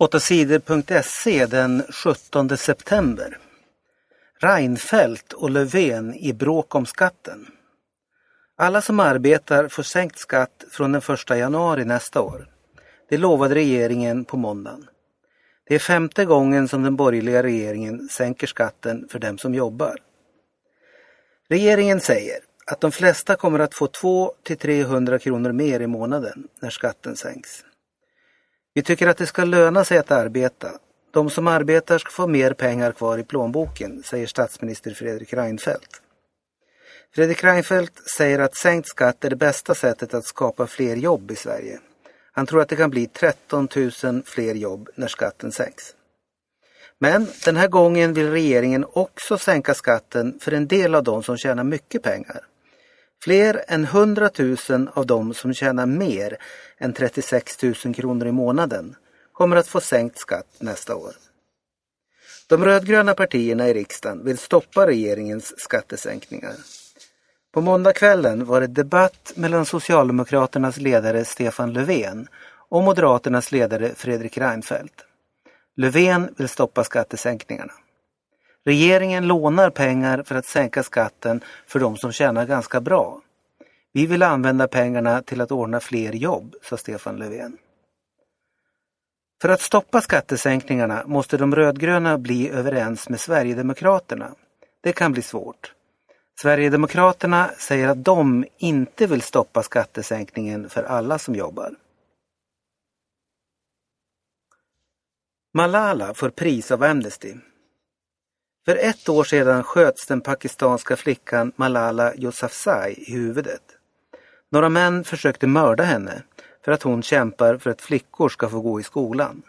8sidor.se den 17 september. Reinfeldt och Löfven i bråk om skatten. Alla som arbetar får sänkt skatt från den 1 januari nästa år. Det lovade regeringen på måndagen. Det är femte gången som den borgerliga regeringen sänker skatten för dem som jobbar. Regeringen säger att de flesta kommer att få 200-300 kronor mer i månaden när skatten sänks. Vi tycker att det ska löna sig att arbeta. De som arbetar ska få mer pengar kvar i plånboken, säger statsminister Fredrik Reinfeldt. Fredrik Reinfeldt säger att sänkt skatt är det bästa sättet att skapa fler jobb i Sverige. Han tror att det kan bli 13 000 fler jobb när skatten sänks. Men den här gången vill regeringen också sänka skatten för en del av de som tjänar mycket pengar. Fler än 100 000 av de som tjänar mer än 36 000 kronor i månaden kommer att få sänkt skatt nästa år. De rödgröna partierna i riksdagen vill stoppa regeringens skattesänkningar. På måndagskvällen var det debatt mellan Socialdemokraternas ledare Stefan Löfven och Moderaternas ledare Fredrik Reinfeldt. Löfven vill stoppa skattesänkningarna. Regeringen lånar pengar för att sänka skatten för de som tjänar ganska bra. Vi vill använda pengarna till att ordna fler jobb, sa Stefan Löfven. För att stoppa skattesänkningarna måste de rödgröna bli överens med Sverigedemokraterna. Det kan bli svårt. Sverigedemokraterna säger att de inte vill stoppa skattesänkningen för alla som jobbar. Malala får pris av Amnesty. För ett år sedan sköts den pakistanska flickan Malala Yousafzai i huvudet. Några män försökte mörda henne för att hon kämpar för att flickor ska få gå i skolan.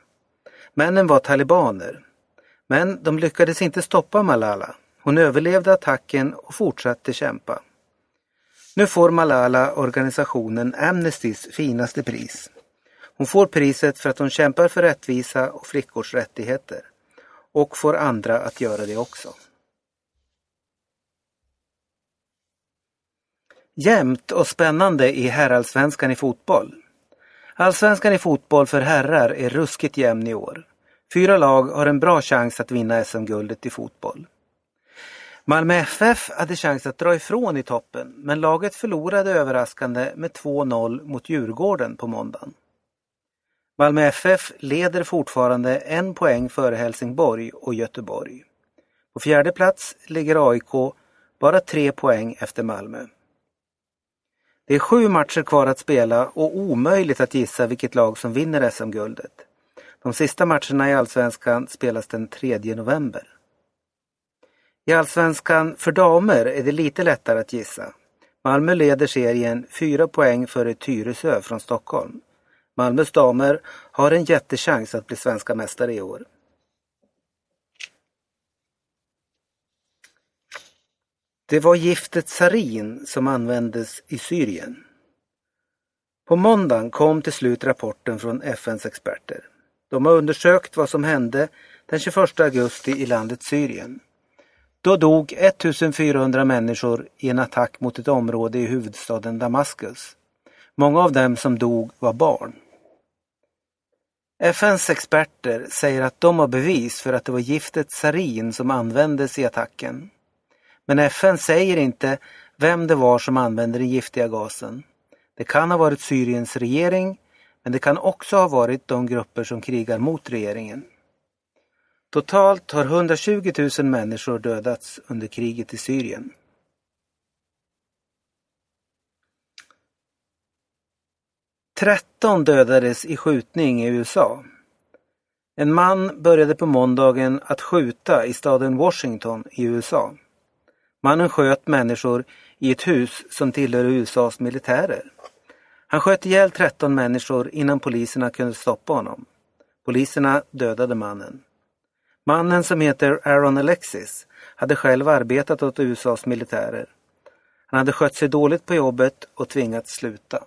Männen var talibaner. Men de lyckades inte stoppa Malala. Hon överlevde attacken och fortsatte kämpa. Nu får Malala organisationen Amnestys finaste pris. Hon får priset för att hon kämpar för rättvisa och flickors rättigheter och får andra att göra det också. Jämnt och spännande i herrallsvenskan i fotboll. Allsvenskan i fotboll för herrar är ruskigt jämn i år. Fyra lag har en bra chans att vinna SM-guldet i fotboll. Malmö FF hade chans att dra ifrån i toppen men laget förlorade överraskande med 2-0 mot Djurgården på måndagen. Malmö FF leder fortfarande en poäng före Helsingborg och Göteborg. På fjärde plats ligger AIK bara tre poäng efter Malmö. Det är sju matcher kvar att spela och omöjligt att gissa vilket lag som vinner SM-guldet. De sista matcherna i Allsvenskan spelas den 3 november. I Allsvenskan för damer är det lite lättare att gissa. Malmö leder serien fyra poäng före Tyresö från Stockholm. Malmös damer har en jättechans att bli svenska mästare i år. Det var giftet sarin som användes i Syrien. På måndagen kom till slut rapporten från FNs experter. De har undersökt vad som hände den 21 augusti i landet Syrien. Då dog 1400 människor i en attack mot ett område i huvudstaden Damaskus. Många av dem som dog var barn. FNs experter säger att de har bevis för att det var giftet sarin som användes i attacken. Men FN säger inte vem det var som använde den giftiga gasen. Det kan ha varit Syriens regering, men det kan också ha varit de grupper som krigar mot regeringen. Totalt har 120 000 människor dödats under kriget i Syrien. Tretton dödades i skjutning i USA. En man började på måndagen att skjuta i staden Washington i USA. Mannen sköt människor i ett hus som tillhör USAs militärer. Han sköt ihjäl 13 människor innan poliserna kunde stoppa honom. Poliserna dödade mannen. Mannen som heter Aaron Alexis hade själv arbetat åt USAs militärer. Han hade skött sig dåligt på jobbet och tvingats sluta.